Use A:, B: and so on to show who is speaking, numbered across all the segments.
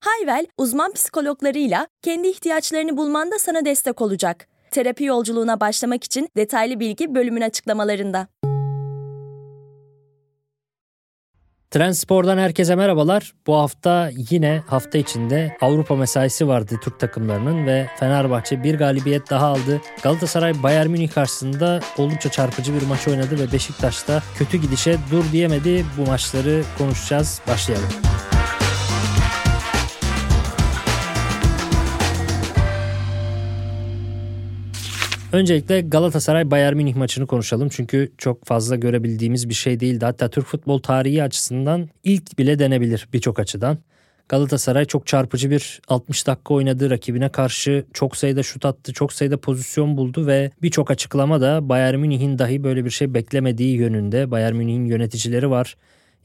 A: Hayvel, uzman psikologlarıyla kendi ihtiyaçlarını bulmanda sana destek olacak. Terapi yolculuğuna başlamak için detaylı bilgi bölümün açıklamalarında.
B: Trendspor'dan herkese merhabalar. Bu hafta yine hafta içinde Avrupa mesaisi vardı Türk takımlarının ve Fenerbahçe bir galibiyet daha aldı. Galatasaray Bayern Münih karşısında oldukça çarpıcı bir maç oynadı ve Beşiktaş'ta kötü gidişe dur diyemedi. Bu maçları konuşacağız. Başlayalım. Öncelikle Galatasaray Bayern Münih maçını konuşalım. Çünkü çok fazla görebildiğimiz bir şey değildi. Hatta Türk futbol tarihi açısından ilk bile denebilir birçok açıdan. Galatasaray çok çarpıcı bir 60 dakika oynadı. Rakibine karşı çok sayıda şut attı, çok sayıda pozisyon buldu ve birçok açıklama da Bayern Münih'in dahi böyle bir şey beklemediği yönünde. Bayern Münih'in yöneticileri var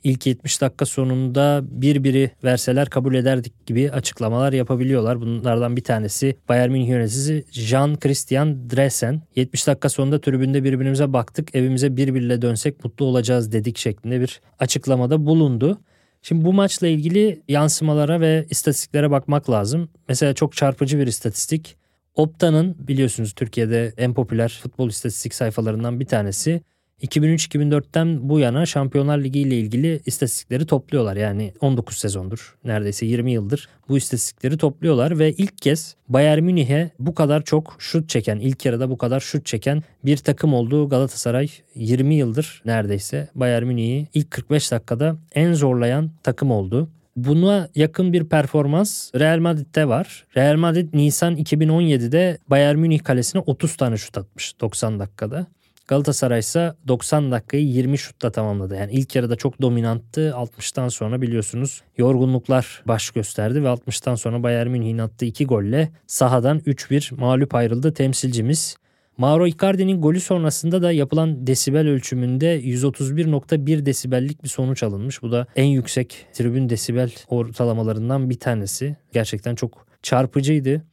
B: ilk 70 dakika sonunda bir biri verseler kabul ederdik gibi açıklamalar yapabiliyorlar. Bunlardan bir tanesi Bayern Münih yöneticisi Jean Christian Dresen. 70 dakika sonunda tribünde birbirimize baktık evimize bir dönsek mutlu olacağız dedik şeklinde bir açıklamada bulundu. Şimdi bu maçla ilgili yansımalara ve istatistiklere bakmak lazım. Mesela çok çarpıcı bir istatistik. Opta'nın biliyorsunuz Türkiye'de en popüler futbol istatistik sayfalarından bir tanesi 2003-2004'ten bu yana Şampiyonlar Ligi ile ilgili istatistikleri topluyorlar. Yani 19 sezondur neredeyse 20 yıldır bu istatistikleri topluyorlar ve ilk kez Bayern Münih'e bu kadar çok şut çeken, ilk yarıda bu kadar şut çeken bir takım oldu Galatasaray 20 yıldır neredeyse Bayern Münih'i ilk 45 dakikada en zorlayan takım oldu. Buna yakın bir performans Real Madrid'de var. Real Madrid Nisan 2017'de Bayern Münih kalesine 30 tane şut atmış 90 dakikada. Galatasaray ise 90 dakikayı 20 şutla tamamladı. Yani ilk yarıda çok dominanttı. 60'tan sonra biliyorsunuz yorgunluklar baş gösterdi ve 60'tan sonra Bayern Münih'in attığı 2 golle sahadan 3-1 mağlup ayrıldı temsilcimiz. Mauro Icardi'nin golü sonrasında da yapılan desibel ölçümünde 131.1 desibellik bir sonuç alınmış. Bu da en yüksek tribün desibel ortalamalarından bir tanesi. Gerçekten çok çarpıcıydı.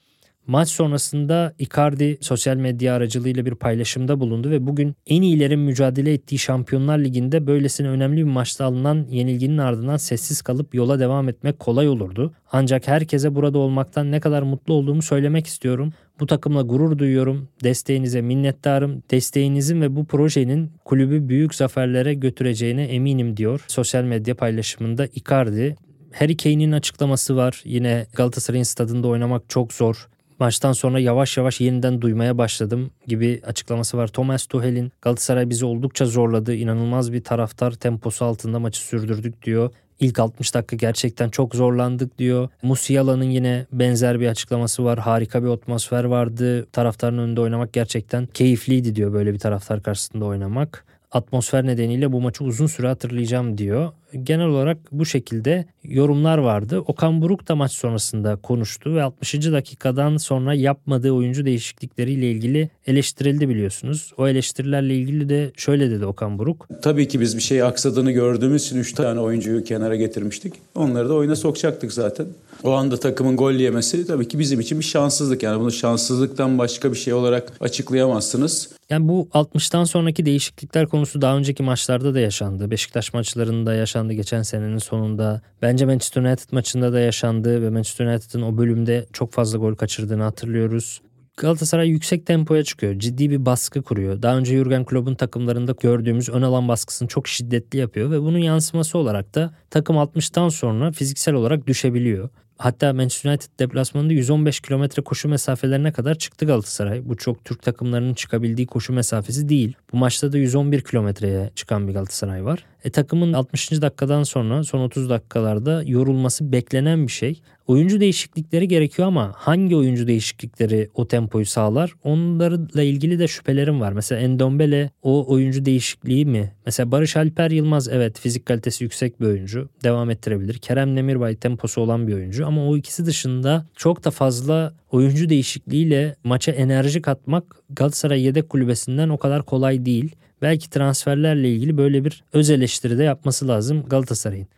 B: Maç sonrasında Icardi sosyal medya aracılığıyla bir paylaşımda bulundu ve bugün en iyilerin mücadele ettiği Şampiyonlar Ligi'nde böylesine önemli bir maçta alınan yenilginin ardından sessiz kalıp yola devam etmek kolay olurdu. Ancak herkese burada olmaktan ne kadar mutlu olduğumu söylemek istiyorum. Bu takımla gurur duyuyorum. Desteğinize minnettarım. Desteğinizin ve bu projenin kulübü büyük zaferlere götüreceğine eminim diyor sosyal medya paylaşımında Icardi. Harry Kane'in açıklaması var. Yine Galatasaray'ın stadında oynamak çok zor maçtan sonra yavaş yavaş yeniden duymaya başladım gibi açıklaması var. Thomas Tuchel'in Galatasaray bizi oldukça zorladı. İnanılmaz bir taraftar temposu altında maçı sürdürdük diyor. İlk 60 dakika gerçekten çok zorlandık diyor. Musiala'nın yine benzer bir açıklaması var. Harika bir atmosfer vardı. Taraftarın önünde oynamak gerçekten keyifliydi diyor böyle bir taraftar karşısında oynamak atmosfer nedeniyle bu maçı uzun süre hatırlayacağım diyor. Genel olarak bu şekilde yorumlar vardı. Okan Buruk da maç sonrasında konuştu ve 60. dakikadan sonra yapmadığı oyuncu değişiklikleriyle ilgili eleştirildi biliyorsunuz. O eleştirilerle ilgili de şöyle dedi Okan Buruk.
C: Tabii ki biz bir şey aksadığını gördüğümüz için 3 tane oyuncuyu kenara getirmiştik. Onları da oyuna sokacaktık zaten. O anda takımın gol yemesi tabii ki bizim için bir şanssızlık. Yani bunu şanssızlıktan başka bir şey olarak açıklayamazsınız.
B: Yani bu 60'tan sonraki değişiklikler konusu daha önceki maçlarda da yaşandı. Beşiktaş maçlarında yaşandı geçen senenin sonunda. Bence Manchester United maçında da yaşandı ve Manchester United'ın o bölümde çok fazla gol kaçırdığını hatırlıyoruz. Galatasaray yüksek tempoya çıkıyor. Ciddi bir baskı kuruyor. Daha önce Jurgen Klopp'un takımlarında gördüğümüz ön alan baskısını çok şiddetli yapıyor ve bunun yansıması olarak da takım 60'tan sonra fiziksel olarak düşebiliyor. Hatta Manchester United deplasmanında 115 kilometre koşu mesafelerine kadar çıktı Galatasaray. Bu çok Türk takımlarının çıkabildiği koşu mesafesi değil. Bu maçta da 111 kilometreye çıkan bir Galatasaray var. E, takımın 60. dakikadan sonra son 30 dakikalarda yorulması beklenen bir şey. Oyuncu değişiklikleri gerekiyor ama hangi oyuncu değişiklikleri o tempoyu sağlar? Onlarla ilgili de şüphelerim var. Mesela Endombele o oyuncu değişikliği mi? Mesela Barış Alper Yılmaz evet fizik kalitesi yüksek bir oyuncu. Devam ettirebilir. Kerem Demirbay temposu olan bir oyuncu ama o ikisi dışında çok da fazla oyuncu değişikliğiyle maça enerji katmak Galatasaray yedek kulübesinden o kadar kolay değil. Belki transferlerle ilgili böyle bir öz eleştiri de yapması lazım Galatasaray'ın.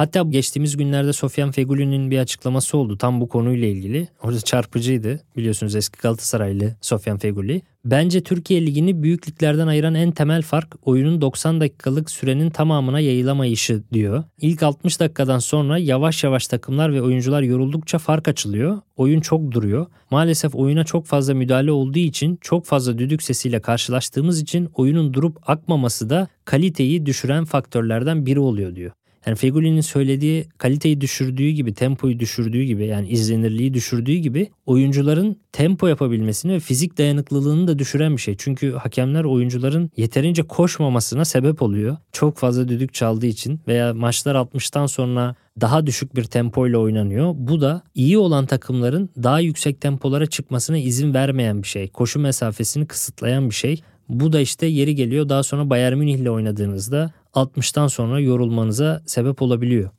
B: Hatta geçtiğimiz günlerde Sofyan Feguli'nin bir açıklaması oldu tam bu konuyla ilgili. Orada çarpıcıydı biliyorsunuz eski Galatasaraylı Sofyan Feguli. Bence Türkiye Ligi'ni büyük liglerden ayıran en temel fark oyunun 90 dakikalık sürenin tamamına yayılamayışı diyor. İlk 60 dakikadan sonra yavaş yavaş takımlar ve oyuncular yoruldukça fark açılıyor. Oyun çok duruyor. Maalesef oyuna çok fazla müdahale olduğu için çok fazla düdük sesiyle karşılaştığımız için oyunun durup akmaması da kaliteyi düşüren faktörlerden biri oluyor diyor. Yani Feguli'nin söylediği kaliteyi düşürdüğü gibi, tempoyu düşürdüğü gibi yani izlenirliği düşürdüğü gibi oyuncuların tempo yapabilmesini ve fizik dayanıklılığını da düşüren bir şey. Çünkü hakemler oyuncuların yeterince koşmamasına sebep oluyor. Çok fazla düdük çaldığı için veya maçlar 60'tan sonra daha düşük bir tempo ile oynanıyor. Bu da iyi olan takımların daha yüksek tempolara çıkmasına izin vermeyen bir şey. Koşu mesafesini kısıtlayan bir şey. Bu da işte yeri geliyor daha sonra Bayern Münih ile oynadığınızda 60'tan sonra yorulmanıza sebep olabiliyor.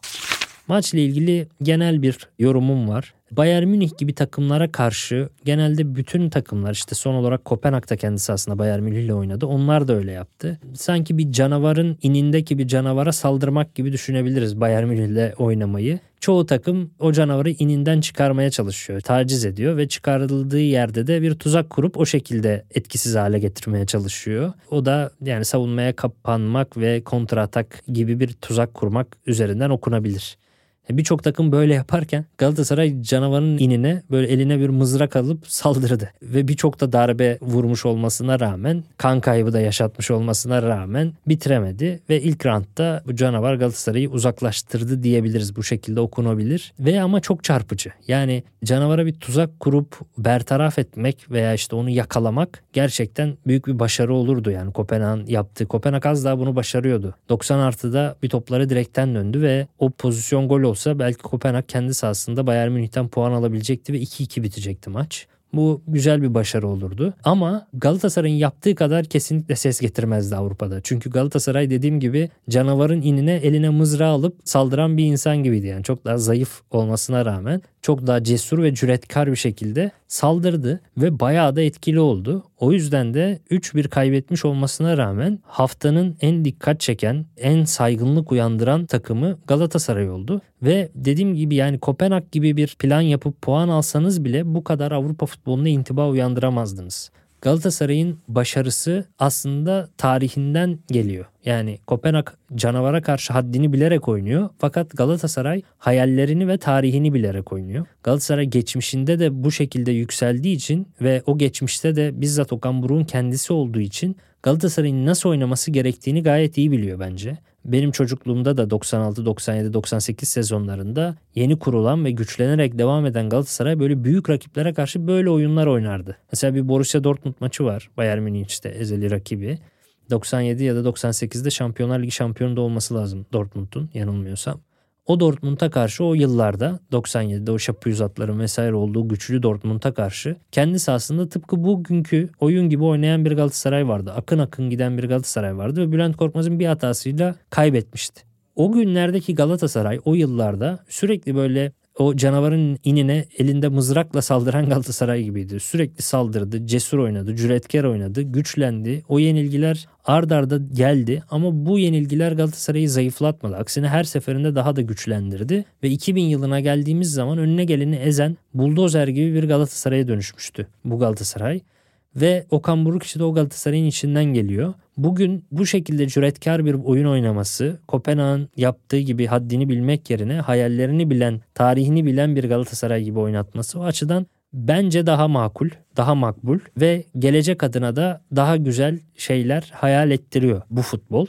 B: Maçla ilgili genel bir yorumum var. Bayern Münih gibi takımlara karşı genelde bütün takımlar işte son olarak Kopenhag'da kendisi aslında Bayern Münih ile oynadı. Onlar da öyle yaptı. Sanki bir canavarın inindeki bir canavara saldırmak gibi düşünebiliriz Bayern Münih ile oynamayı. Çoğu takım o canavarı ininden çıkarmaya çalışıyor, taciz ediyor ve çıkarıldığı yerde de bir tuzak kurup o şekilde etkisiz hale getirmeye çalışıyor. O da yani savunmaya kapanmak ve kontratak gibi bir tuzak kurmak üzerinden okunabilir. Birçok takım böyle yaparken Galatasaray canavarın inine böyle eline bir mızrak alıp saldırdı. Ve birçok da darbe vurmuş olmasına rağmen kan kaybı da yaşatmış olmasına rağmen bitiremedi. Ve ilk roundda bu canavar Galatasaray'ı uzaklaştırdı diyebiliriz. Bu şekilde okunabilir. Ve ama çok çarpıcı. Yani canavara bir tuzak kurup bertaraf etmek veya işte onu yakalamak gerçekten büyük bir başarı olurdu. Yani Kopenhag'ın yaptığı. Kopenhag az daha bunu başarıyordu. 90 artıda bir topları direkten döndü ve o pozisyon gol olsa olsa belki Kopenhag kendi sahasında Bayern Münih'ten puan alabilecekti ve 2-2 bitecekti maç. Bu güzel bir başarı olurdu. Ama Galatasaray'ın yaptığı kadar kesinlikle ses getirmezdi Avrupa'da. Çünkü Galatasaray dediğim gibi canavarın inine eline mızrağı alıp saldıran bir insan gibiydi. Yani çok daha zayıf olmasına rağmen çok daha cesur ve cüretkar bir şekilde saldırdı ve bayağı da etkili oldu. O yüzden de 3-1 kaybetmiş olmasına rağmen haftanın en dikkat çeken, en saygınlık uyandıran takımı Galatasaray oldu. Ve dediğim gibi yani Kopenhag gibi bir plan yapıp puan alsanız bile bu kadar Avrupa futboluna intiba uyandıramazdınız. Galatasaray'ın başarısı aslında tarihinden geliyor. Yani Kopenhag canavara karşı haddini bilerek oynuyor. Fakat Galatasaray hayallerini ve tarihini bilerek oynuyor. Galatasaray geçmişinde de bu şekilde yükseldiği için ve o geçmişte de bizzat Okan Buruk'un kendisi olduğu için Galatasaray'ın nasıl oynaması gerektiğini gayet iyi biliyor bence. Benim çocukluğumda da 96, 97, 98 sezonlarında yeni kurulan ve güçlenerek devam eden Galatasaray böyle büyük rakiplere karşı böyle oyunlar oynardı. Mesela bir Borussia Dortmund maçı var. Bayern Münih'te ezeli rakibi. 97 ya da 98'de Şampiyonlar Ligi şampiyonu da olması lazım Dortmund'un yanılmıyorsam. O Dortmund'a karşı o yıllarda 97'de o Şapuyuzatların vesaire olduğu güçlü Dortmund'a karşı kendi sahasında tıpkı bugünkü oyun gibi oynayan bir Galatasaray vardı. Akın akın giden bir Galatasaray vardı ve Bülent Korkmaz'ın bir hatasıyla kaybetmişti. O günlerdeki Galatasaray o yıllarda sürekli böyle o canavarın inine elinde mızrakla saldıran Galatasaray gibiydi. Sürekli saldırdı, cesur oynadı, cüretkar oynadı, güçlendi. O yenilgiler ard arda geldi ama bu yenilgiler Galatasaray'ı zayıflatmadı. Aksine her seferinde daha da güçlendirdi ve 2000 yılına geldiğimiz zaman önüne geleni ezen buldozer gibi bir Galatasaray'a dönüşmüştü bu Galatasaray. Ve Okan Buruk işte o Galatasaray'ın içinden geliyor. Bugün bu şekilde cüretkar bir oyun oynaması, Kopenhag'ın yaptığı gibi haddini bilmek yerine hayallerini bilen, tarihini bilen bir Galatasaray gibi oynatması o açıdan bence daha makul, daha makbul ve gelecek adına da daha güzel şeyler hayal ettiriyor bu futbol.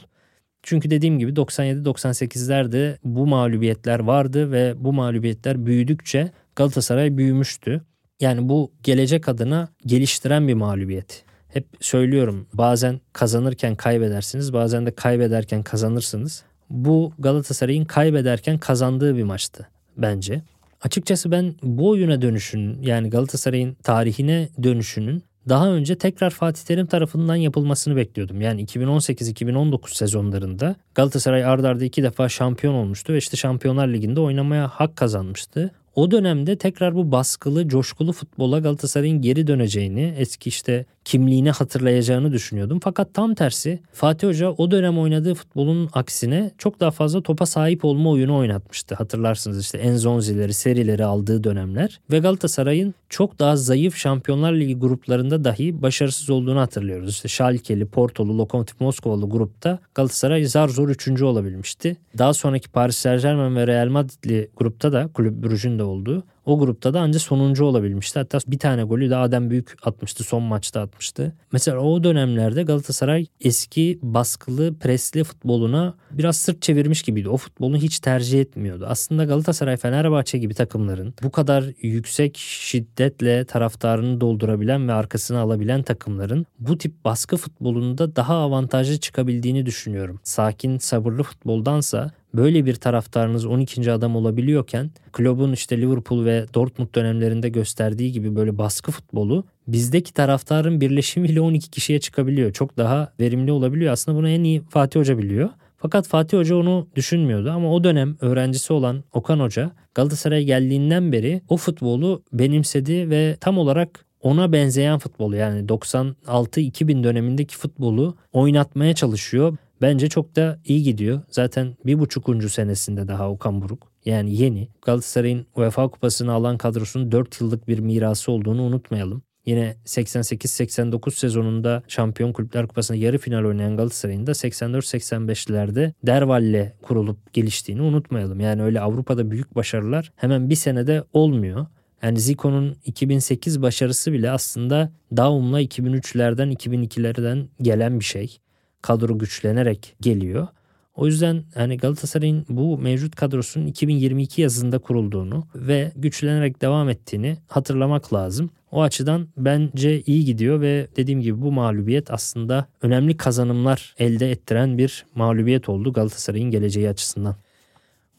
B: Çünkü dediğim gibi 97-98'lerde bu mağlubiyetler vardı ve bu mağlubiyetler büyüdükçe Galatasaray büyümüştü. Yani bu gelecek adına geliştiren bir mağlubiyet. Hep söylüyorum bazen kazanırken kaybedersiniz bazen de kaybederken kazanırsınız. Bu Galatasaray'ın kaybederken kazandığı bir maçtı bence. Açıkçası ben bu oyuna dönüşün yani Galatasaray'ın tarihine dönüşünün daha önce tekrar Fatih Terim tarafından yapılmasını bekliyordum. Yani 2018-2019 sezonlarında Galatasaray ardarda arda iki defa şampiyon olmuştu ve işte Şampiyonlar Ligi'nde oynamaya hak kazanmıştı. O dönemde tekrar bu baskılı, coşkulu futbola Galatasaray'ın geri döneceğini, eski işte kimliğini hatırlayacağını düşünüyordum. Fakat tam tersi Fatih Hoca o dönem oynadığı futbolun aksine çok daha fazla topa sahip olma oyunu oynatmıştı. Hatırlarsınız işte Enzonzi'leri, serileri aldığı dönemler ve Galatasaray'ın çok daha zayıf Şampiyonlar Ligi gruplarında dahi başarısız olduğunu hatırlıyoruz. İşte Schalke'li, Porto'lu, Lokomotiv Moskovalı grupta Galatasaray zar zor üçüncü olabilmişti. Daha sonraki Paris Saint Germain ve Real Madrid'li grupta da Kulüp Brugge'ün de olduğu o grupta da ancak sonuncu olabilmişti. Hatta bir tane golü de Adem Büyük atmıştı. Son maçta atmıştı. Mesela o dönemlerde Galatasaray eski baskılı presli futboluna biraz sırt çevirmiş gibiydi. O futbolu hiç tercih etmiyordu. Aslında Galatasaray, Fenerbahçe gibi takımların bu kadar yüksek şiddetle taraftarını doldurabilen ve arkasını alabilen takımların bu tip baskı futbolunda daha avantajlı çıkabildiğini düşünüyorum. Sakin, sabırlı futboldansa böyle bir taraftarınız 12. adam olabiliyorken kulübün işte Liverpool ve Dortmund dönemlerinde gösterdiği gibi böyle baskı futbolu bizdeki taraftarın birleşimiyle 12 kişiye çıkabiliyor. Çok daha verimli olabiliyor. Aslında bunu en iyi Fatih Hoca biliyor. Fakat Fatih Hoca onu düşünmüyordu ama o dönem öğrencisi olan Okan Hoca Galatasaray'a geldiğinden beri o futbolu benimsedi ve tam olarak ona benzeyen futbolu yani 96-2000 dönemindeki futbolu oynatmaya çalışıyor. Bence çok da iyi gidiyor. Zaten bir buçukuncu senesinde daha Okan Buruk. Yani yeni. Galatasaray'ın UEFA kupasını alan kadrosunun 4 yıllık bir mirası olduğunu unutmayalım. Yine 88-89 sezonunda Şampiyon Kulüpler Kupası'nda yarı final oynayan Galatasaray'ın da 84-85'lerde Derval'le kurulup geliştiğini unutmayalım. Yani öyle Avrupa'da büyük başarılar hemen bir senede olmuyor. Yani Zico'nun 2008 başarısı bile aslında Daum'la 2003'lerden 2002'lerden gelen bir şey kadro güçlenerek geliyor. O yüzden hani Galatasaray'ın bu mevcut kadrosunun 2022 yazında kurulduğunu ve güçlenerek devam ettiğini hatırlamak lazım. O açıdan bence iyi gidiyor ve dediğim gibi bu mağlubiyet aslında önemli kazanımlar elde ettiren bir mağlubiyet oldu Galatasaray'ın geleceği açısından.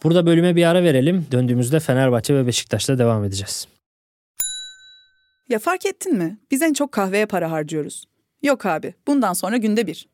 B: Burada bölüme bir ara verelim. Döndüğümüzde Fenerbahçe ve Beşiktaş'la devam edeceğiz.
D: Ya fark ettin mi? Biz en çok kahveye para harcıyoruz. Yok abi, bundan sonra günde bir.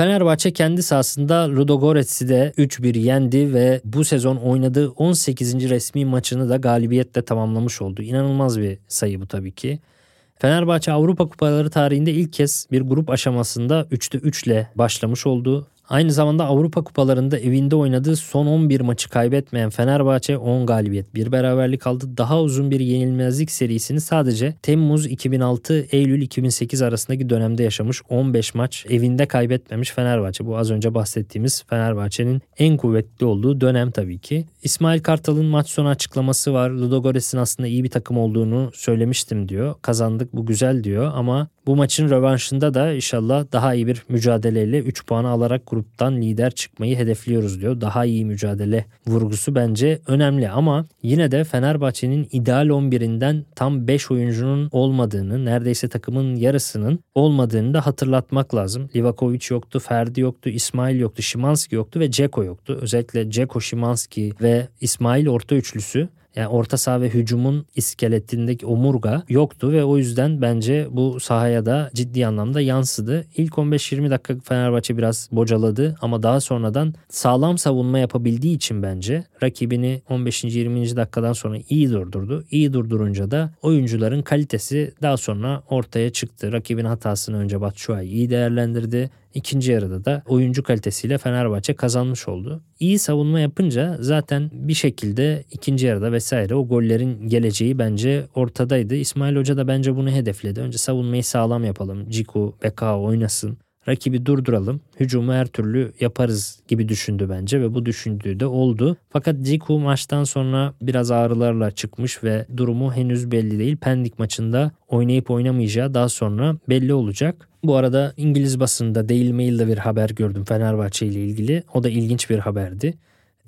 B: Fenerbahçe kendi sahasında Ludogorets'i de 3-1 yendi ve bu sezon oynadığı 18. resmi maçını da galibiyetle tamamlamış oldu. İnanılmaz bir sayı bu tabii ki. Fenerbahçe Avrupa Kupaları tarihinde ilk kez bir grup aşamasında 3'te 3 ile başlamış oldu. Aynı zamanda Avrupa Kupalarında evinde oynadığı son 11 maçı kaybetmeyen Fenerbahçe 10 galibiyet, bir beraberlik aldı. Daha uzun bir yenilmezlik serisini sadece Temmuz 2006 Eylül 2008 arasındaki dönemde yaşamış 15 maç evinde kaybetmemiş Fenerbahçe. Bu az önce bahsettiğimiz Fenerbahçe'nin en kuvvetli olduğu dönem tabii ki. İsmail Kartal'ın maç sonu açıklaması var. Ludogorets'in aslında iyi bir takım olduğunu söylemiştim diyor. Kazandık bu güzel diyor ama bu maçın rövanşında da inşallah daha iyi bir mücadeleyle 3 puanı alarak gruptan lider çıkmayı hedefliyoruz diyor. Daha iyi mücadele vurgusu bence önemli ama yine de Fenerbahçe'nin ideal 11'inden tam 5 oyuncunun olmadığını, neredeyse takımın yarısının olmadığını da hatırlatmak lazım. Livakovic yoktu, Ferdi yoktu, İsmail yoktu, Şimanski yoktu ve Ceko yoktu. Özellikle Ceko, Şimanski ve İsmail orta üçlüsü Yani orta saha ve hücumun iskeletindeki omurga yoktu ve o yüzden bence bu sahaya da ciddi anlamda yansıdı. İlk 15-20 dakika Fenerbahçe biraz bocaladı ama daha sonradan sağlam savunma yapabildiği için bence rakibini 15. 20. dakikadan sonra iyi durdurdu. İyi durdurunca da oyuncuların kalitesi daha sonra ortaya çıktı. Rakibin hatasını önce Batshuayi iyi değerlendirdi. İkinci yarıda da oyuncu kalitesiyle Fenerbahçe kazanmış oldu. İyi savunma yapınca zaten bir şekilde ikinci yarıda vesaire o gollerin geleceği bence ortadaydı. İsmail Hoca da bence bunu hedefledi. Önce savunmayı sağlam yapalım. Ciku, Bekao oynasın rakibi durduralım, hücumu her türlü yaparız gibi düşündü bence ve bu düşündüğü de oldu. Fakat Ciku maçtan sonra biraz ağrılarla çıkmış ve durumu henüz belli değil. Pendik maçında oynayıp oynamayacağı daha sonra belli olacak. Bu arada İngiliz basında Daily Mail'de bir haber gördüm Fenerbahçe ile ilgili. O da ilginç bir haberdi.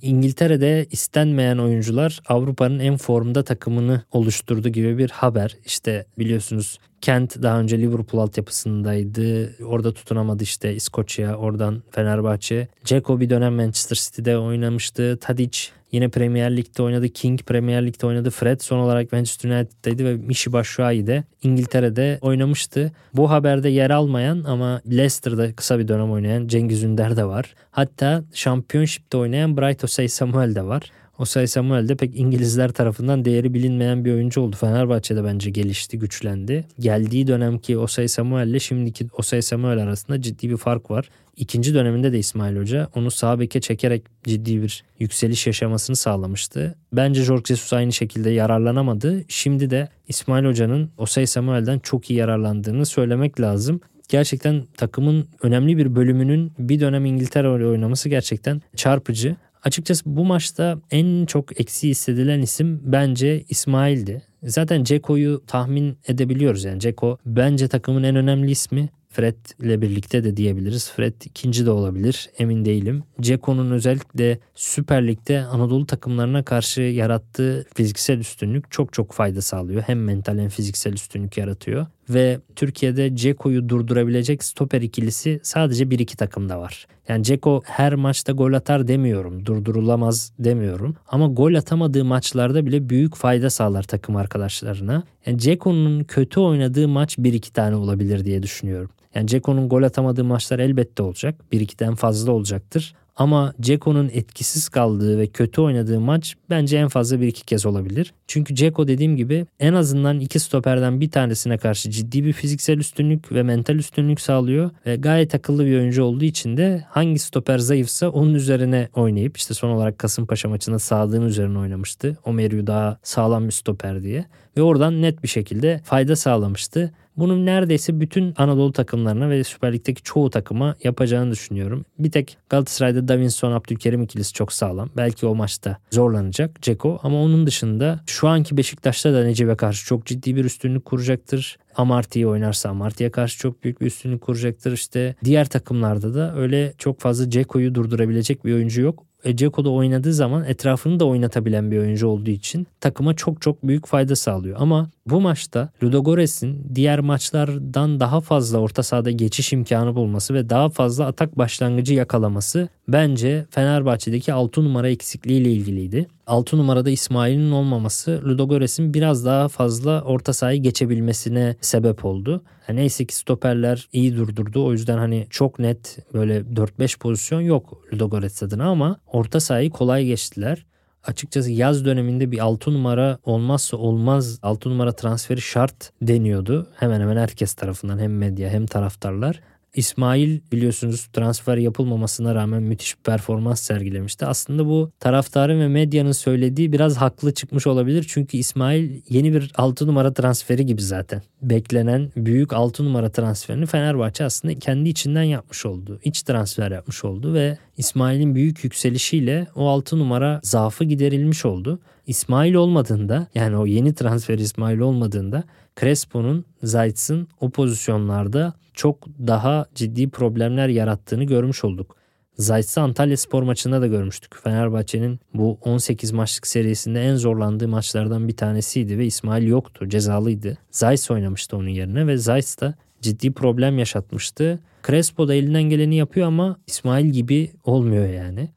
B: İngiltere'de istenmeyen oyuncular Avrupa'nın en formda takımını oluşturdu gibi bir haber. İşte biliyorsunuz Kent daha önce Liverpool altyapısındaydı. Orada tutunamadı işte İskoçya, oradan Fenerbahçe. Ceko bir dönem Manchester City'de oynamıştı. Tadic Yine Premier Lig'de oynadı. King Premier Lig'de oynadı. Fred son olarak Manchester United'daydı ve Michi Batshuayi de İngiltere'de oynamıştı. Bu haberde yer almayan ama Leicester'da kısa bir dönem oynayan Cengiz Ünder de var. Hatta Championship'te oynayan Bright Osay Samuel de var. Osay Samuel de pek İngilizler tarafından değeri bilinmeyen bir oyuncu oldu. Fenerbahçe'de bence gelişti, güçlendi. Geldiği dönemki Osay Samuel ile şimdiki Osay Samuel arasında ciddi bir fark var. İkinci döneminde de İsmail Hoca onu sağ beke çekerek ciddi bir yükseliş yaşamasını sağlamıştı. Bence Jorge Jesus aynı şekilde yararlanamadı. Şimdi de İsmail Hoca'nın Osay Samuel'den çok iyi yararlandığını söylemek lazım gerçekten takımın önemli bir bölümünün bir dönem İngiltere oynaması gerçekten çarpıcı. Açıkçası bu maçta en çok eksi hissedilen isim bence İsmail'di. Zaten Ceko'yu tahmin edebiliyoruz yani Ceko bence takımın en önemli ismi. Fred ile birlikte de diyebiliriz. Fred ikinci de olabilir emin değilim. Ceko'nun özellikle Süper Lig'de Anadolu takımlarına karşı yarattığı fiziksel üstünlük çok çok fayda sağlıyor. Hem mental hem fiziksel üstünlük yaratıyor. Ve Türkiye'de Ceko'yu durdurabilecek stoper ikilisi sadece bir iki takımda var. Yani Ceko her maçta gol atar demiyorum. Durdurulamaz demiyorum. Ama gol atamadığı maçlarda bile büyük fayda sağlar takım arkadaşlarına. Yani Ceko'nun kötü oynadığı maç bir iki tane olabilir diye düşünüyorum. Yani Ceko'nun gol atamadığı maçlar elbette olacak. Bir ikiden fazla olacaktır. Ama Ceko'nun etkisiz kaldığı ve kötü oynadığı maç bence en fazla bir iki kez olabilir. Çünkü Ceko dediğim gibi en azından iki stoperden bir tanesine karşı ciddi bir fiziksel üstünlük ve mental üstünlük sağlıyor. Ve gayet akıllı bir oyuncu olduğu için de hangi stoper zayıfsa onun üzerine oynayıp işte son olarak Kasımpaşa maçında Sadık'ın üzerine oynamıştı. Omeryu daha sağlam bir stoper diye. Ve oradan net bir şekilde fayda sağlamıştı. Bunun neredeyse bütün Anadolu takımlarına ve Süper Lig'deki çoğu takıma yapacağını düşünüyorum. Bir tek Galatasaray'da Davinson Abdülkerim ikilisi çok sağlam. Belki o maçta zorlanacak Ceko ama onun dışında şu anki Beşiktaş'ta da Necip'e karşı çok ciddi bir üstünlük kuracaktır. Amarty'yi oynarsa Amarty'ye karşı çok büyük bir üstünlük kuracaktır. İşte diğer takımlarda da öyle çok fazla Ceko'yu durdurabilecek bir oyuncu yok. E, Ceko'da oynadığı zaman etrafını da oynatabilen bir oyuncu olduğu için takıma çok çok büyük fayda sağlıyor. Ama bu maçta Ludogores'in diğer maçlardan daha fazla orta sahada geçiş imkanı bulması ve daha fazla atak başlangıcı yakalaması bence Fenerbahçe'deki 6 numara eksikliğiyle ilgiliydi. 6 numarada İsmail'in olmaması Ludogores'in biraz daha fazla orta sahayı geçebilmesine sebep oldu. Yani neyse ki stoperler iyi durdurdu. O yüzden hani çok net böyle 4-5 pozisyon yok Ludogorets adına ama orta sahayı kolay geçtiler açıkçası yaz döneminde bir 6 numara olmazsa olmaz 6 numara transferi şart deniyordu. Hemen hemen herkes tarafından hem medya hem taraftarlar. İsmail biliyorsunuz transfer yapılmamasına rağmen müthiş bir performans sergilemişti. Aslında bu taraftarın ve medyanın söylediği biraz haklı çıkmış olabilir. Çünkü İsmail yeni bir 6 numara transferi gibi zaten. Beklenen büyük 6 numara transferini Fenerbahçe aslında kendi içinden yapmış oldu. İç transfer yapmış oldu ve İsmail'in büyük yükselişiyle o 6 numara zaafı giderilmiş oldu. İsmail olmadığında yani o yeni transfer İsmail olmadığında Crespo'nun Zayt'sın o pozisyonlarda çok daha ciddi problemler yarattığını görmüş olduk. Zayt'sı Antalya Spor maçında da görmüştük. Fenerbahçe'nin bu 18 maçlık serisinde en zorlandığı maçlardan bir tanesiydi ve İsmail yoktu, cezalıydı. Zayt oynamıştı onun yerine ve Zayt da ciddi problem yaşatmıştı. Crespo da elinden geleni yapıyor ama İsmail gibi olmuyor yani.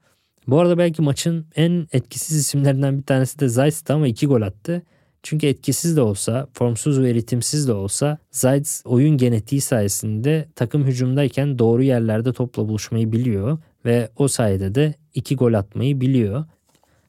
B: Bu arada belki maçın en etkisiz isimlerinden bir tanesi de Zayt'ti ama iki gol attı. Çünkü etkisiz de olsa, formsuz ve ritimsiz de olsa Zayt oyun genetiği sayesinde takım hücumdayken doğru yerlerde topla buluşmayı biliyor ve o sayede de iki gol atmayı biliyor.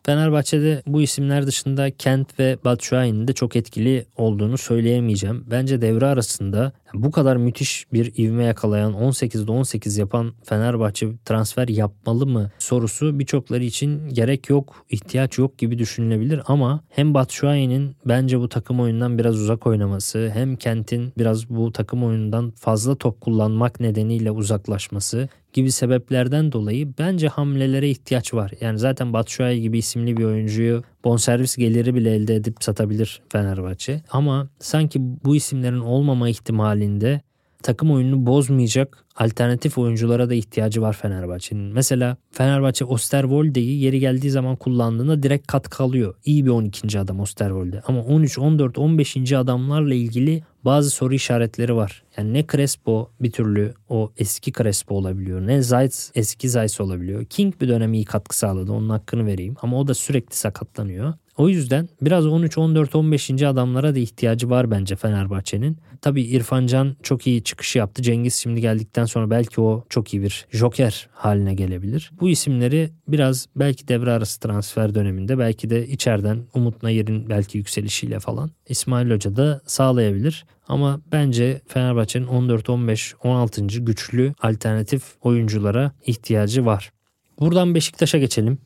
B: Fenerbahçe'de bu isimler dışında Kent ve Batshuayi'nin de çok etkili olduğunu söyleyemeyeceğim. Bence devre arasında bu kadar müthiş bir ivme yakalayan 18'de 18 yapan Fenerbahçe transfer yapmalı mı sorusu birçokları için gerek yok, ihtiyaç yok gibi düşünülebilir ama hem Batshuayi'nin bence bu takım oyundan biraz uzak oynaması hem Kent'in biraz bu takım oyunundan fazla top kullanmak nedeniyle uzaklaşması gibi sebeplerden dolayı bence hamlelere ihtiyaç var. Yani zaten Batshuayi gibi isimli bir oyuncuyu bonservis geliri bile elde edip satabilir Fenerbahçe. Ama sanki bu isimlerin olmama ihtimalinde takım oyununu bozmayacak alternatif oyunculara da ihtiyacı var Fenerbahçe'nin. Mesela Fenerbahçe Osterwolde'yi yeri geldiği zaman kullandığında direkt katkı alıyor. İyi bir 12. adam Osterwolde. Ama 13, 14, 15. adamlarla ilgili bazı soru işaretleri var. Yani ne Crespo bir türlü o eski Crespo olabiliyor. Ne Zayt eski Zayt olabiliyor. King bir dönem iyi katkı sağladı. Onun hakkını vereyim. Ama o da sürekli sakatlanıyor. O yüzden biraz 13, 14, 15. adamlara da ihtiyacı var bence Fenerbahçe'nin. Tabii İrfan Can çok iyi çıkışı yaptı. Cengiz şimdi geldikten sonra belki o çok iyi bir joker haline gelebilir. Bu isimleri biraz belki devre arası transfer döneminde belki de içeriden Umut Nayir'in belki yükselişiyle falan İsmail Hoca da sağlayabilir. Ama bence Fenerbahçe'nin 14, 15, 16. güçlü alternatif oyunculara ihtiyacı var. Buradan Beşiktaş'a geçelim.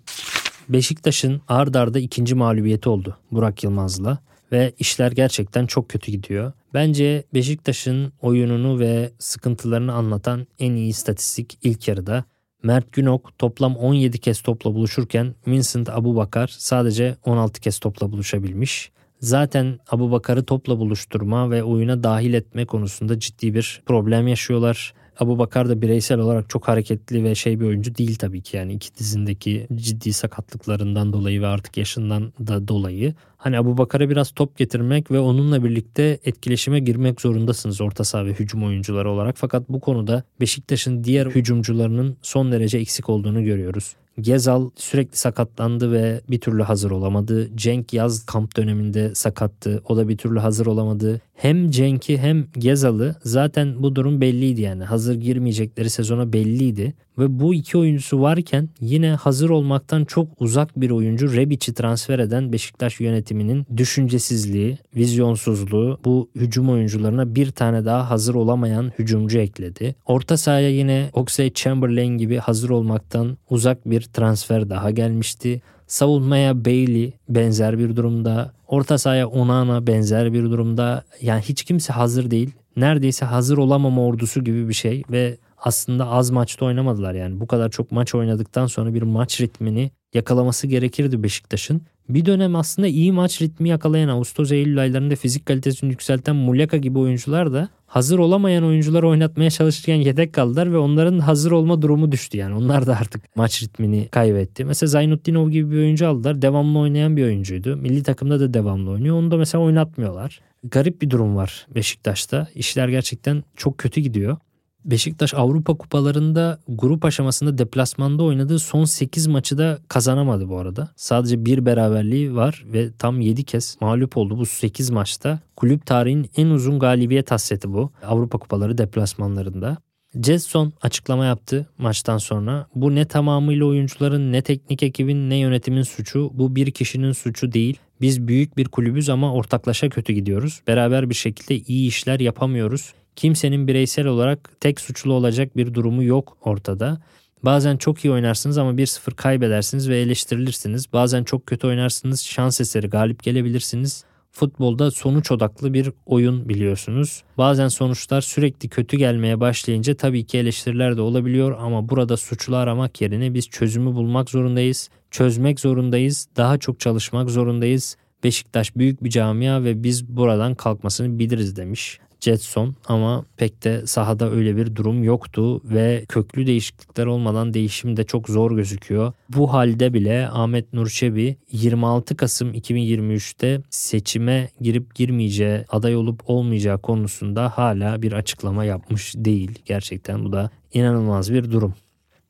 B: Beşiktaş'ın ard arda ikinci mağlubiyeti oldu Burak Yılmaz'la ve işler gerçekten çok kötü gidiyor. Bence Beşiktaş'ın oyununu ve sıkıntılarını anlatan en iyi istatistik ilk yarıda. Mert Günok toplam 17 kez topla buluşurken Vincent Abubakar sadece 16 kez topla buluşabilmiş. Zaten Abu Bakar'ı topla buluşturma ve oyuna dahil etme konusunda ciddi bir problem yaşıyorlar. Abu Bakar da bireysel olarak çok hareketli ve şey bir oyuncu değil tabii ki yani iki dizindeki ciddi sakatlıklarından dolayı ve artık yaşından da dolayı. Hani Abu Bakar'a biraz top getirmek ve onunla birlikte etkileşime girmek zorundasınız orta saha ve hücum oyuncuları olarak. Fakat bu konuda Beşiktaş'ın diğer hücumcularının son derece eksik olduğunu görüyoruz. Gezal sürekli sakatlandı ve bir türlü hazır olamadı. Cenk yaz kamp döneminde sakattı. O da bir türlü hazır olamadı. Hem Cenk'i hem Gezal'ı zaten bu durum belliydi yani. Hazır girmeyecekleri sezona belliydi. Ve bu iki oyuncusu varken yine hazır olmaktan çok uzak bir oyuncu Rebic'i transfer eden Beşiktaş yönetiminin düşüncesizliği, vizyonsuzluğu bu hücum oyuncularına bir tane daha hazır olamayan hücumcu ekledi. Orta sahaya yine Oxlade Chamberlain gibi hazır olmaktan uzak bir transfer daha gelmişti. Savunmaya Bailey benzer bir durumda. Orta sahaya Onana benzer bir durumda. Yani hiç kimse hazır değil. Neredeyse hazır olamama ordusu gibi bir şey ve aslında az maçta oynamadılar yani. Bu kadar çok maç oynadıktan sonra bir maç ritmini yakalaması gerekirdi Beşiktaş'ın. Bir dönem aslında iyi maç ritmi yakalayan Ağustos-Eylül aylarında fizik kalitesini yükselten Muleka gibi oyuncular da hazır olamayan oyuncuları oynatmaya çalışırken yedek kaldılar ve onların hazır olma durumu düştü yani. Onlar da artık maç ritmini kaybetti. Mesela Zaynutdinov gibi bir oyuncu aldılar. Devamlı oynayan bir oyuncuydu. Milli takımda da devamlı oynuyor. Onu da mesela oynatmıyorlar. Garip bir durum var Beşiktaş'ta. İşler gerçekten çok kötü gidiyor. Beşiktaş Avrupa kupalarında grup aşamasında deplasmanda oynadığı son 8 maçı da kazanamadı bu arada. Sadece bir beraberliği var ve tam 7 kez mağlup oldu bu 8 maçta. Kulüp tarihinin en uzun galibiyet hasreti bu. Avrupa kupaları deplasmanlarında. Jetson açıklama yaptı maçtan sonra. Bu ne tamamıyla oyuncuların ne teknik ekibin ne yönetimin suçu. Bu bir kişinin suçu değil. Biz büyük bir kulübüz ama ortaklaşa kötü gidiyoruz. Beraber bir şekilde iyi işler yapamıyoruz. Kimsenin bireysel olarak tek suçlu olacak bir durumu yok ortada. Bazen çok iyi oynarsınız ama 1-0 kaybedersiniz ve eleştirilirsiniz. Bazen çok kötü oynarsınız, şans eseri galip gelebilirsiniz. Futbolda sonuç odaklı bir oyun biliyorsunuz. Bazen sonuçlar sürekli kötü gelmeye başlayınca tabii ki eleştiriler de olabiliyor ama burada suçlu aramak yerine biz çözümü bulmak zorundayız. Çözmek zorundayız. Daha çok çalışmak zorundayız. Beşiktaş büyük bir camia ve biz buradan kalkmasını biliriz demiş. Jetson ama pek de sahada öyle bir durum yoktu ve köklü değişiklikler olmadan değişim de çok zor gözüküyor. Bu halde bile Ahmet Nurçebi 26 Kasım 2023'te seçime girip girmeyeceği, aday olup olmayacağı konusunda hala bir açıklama yapmış değil. Gerçekten bu da inanılmaz bir durum.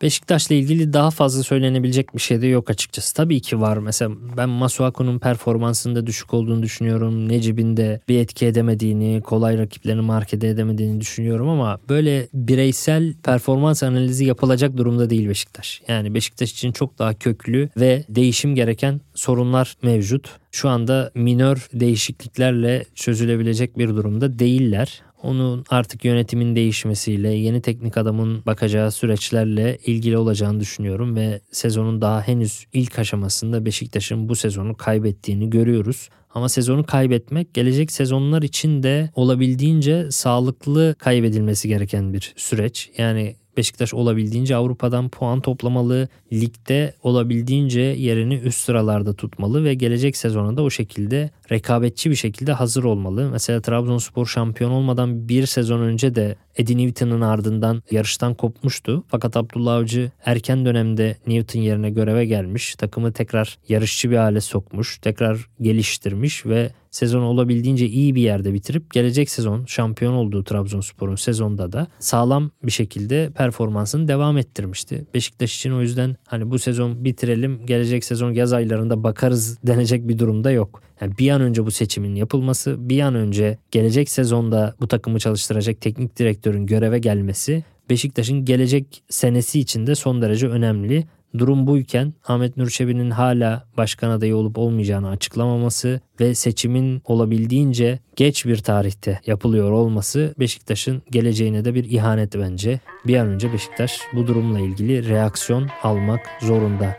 B: Beşiktaş'la ilgili daha fazla söylenebilecek bir şey de yok açıkçası. Tabii ki var. Mesela ben Masuaku'nun performansında düşük olduğunu düşünüyorum. Necip'in de bir etki edemediğini, kolay rakiplerini markete edemediğini düşünüyorum ama böyle bireysel performans analizi yapılacak durumda değil Beşiktaş. Yani Beşiktaş için çok daha köklü ve değişim gereken sorunlar mevcut. Şu anda minör değişikliklerle çözülebilecek bir durumda değiller. Onun artık yönetimin değişmesiyle, yeni teknik adamın bakacağı süreçlerle ilgili olacağını düşünüyorum ve sezonun daha henüz ilk aşamasında Beşiktaş'ın bu sezonu kaybettiğini görüyoruz. Ama sezonu kaybetmek gelecek sezonlar için de olabildiğince sağlıklı kaybedilmesi gereken bir süreç. Yani Beşiktaş olabildiğince Avrupa'dan puan toplamalı, ligde olabildiğince yerini üst sıralarda tutmalı ve gelecek sezona da o şekilde rekabetçi bir şekilde hazır olmalı. Mesela Trabzonspor şampiyon olmadan bir sezon önce de Eddie Newton'ın ardından yarıştan kopmuştu. Fakat Abdullah Avcı erken dönemde Newton yerine göreve gelmiş. Takımı tekrar yarışçı bir hale sokmuş. Tekrar geliştirmiş ve sezon olabildiğince iyi bir yerde bitirip gelecek sezon şampiyon olduğu Trabzonspor'un sezonda da sağlam bir şekilde performansını devam ettirmişti. Beşiktaş için o yüzden hani bu sezon bitirelim gelecek sezon yaz aylarında bakarız denecek bir durumda yok. Yani bir an önce bu seçimin yapılması, bir an önce gelecek sezonda bu takımı çalıştıracak teknik direktörün göreve gelmesi Beşiktaş'ın gelecek senesi için de son derece önemli. Durum buyken Ahmet Nur Çebi'nin hala başkan adayı olup olmayacağını açıklamaması ve seçimin olabildiğince geç bir tarihte yapılıyor olması Beşiktaş'ın geleceğine de bir ihanet bence. Bir an önce Beşiktaş bu durumla ilgili reaksiyon almak zorunda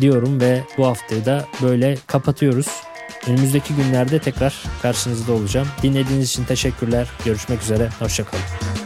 B: diyorum ve bu haftayı da böyle kapatıyoruz. Önümüzdeki günlerde tekrar karşınızda olacağım. Dinlediğiniz için teşekkürler. Görüşmek üzere. Hoşçakalın.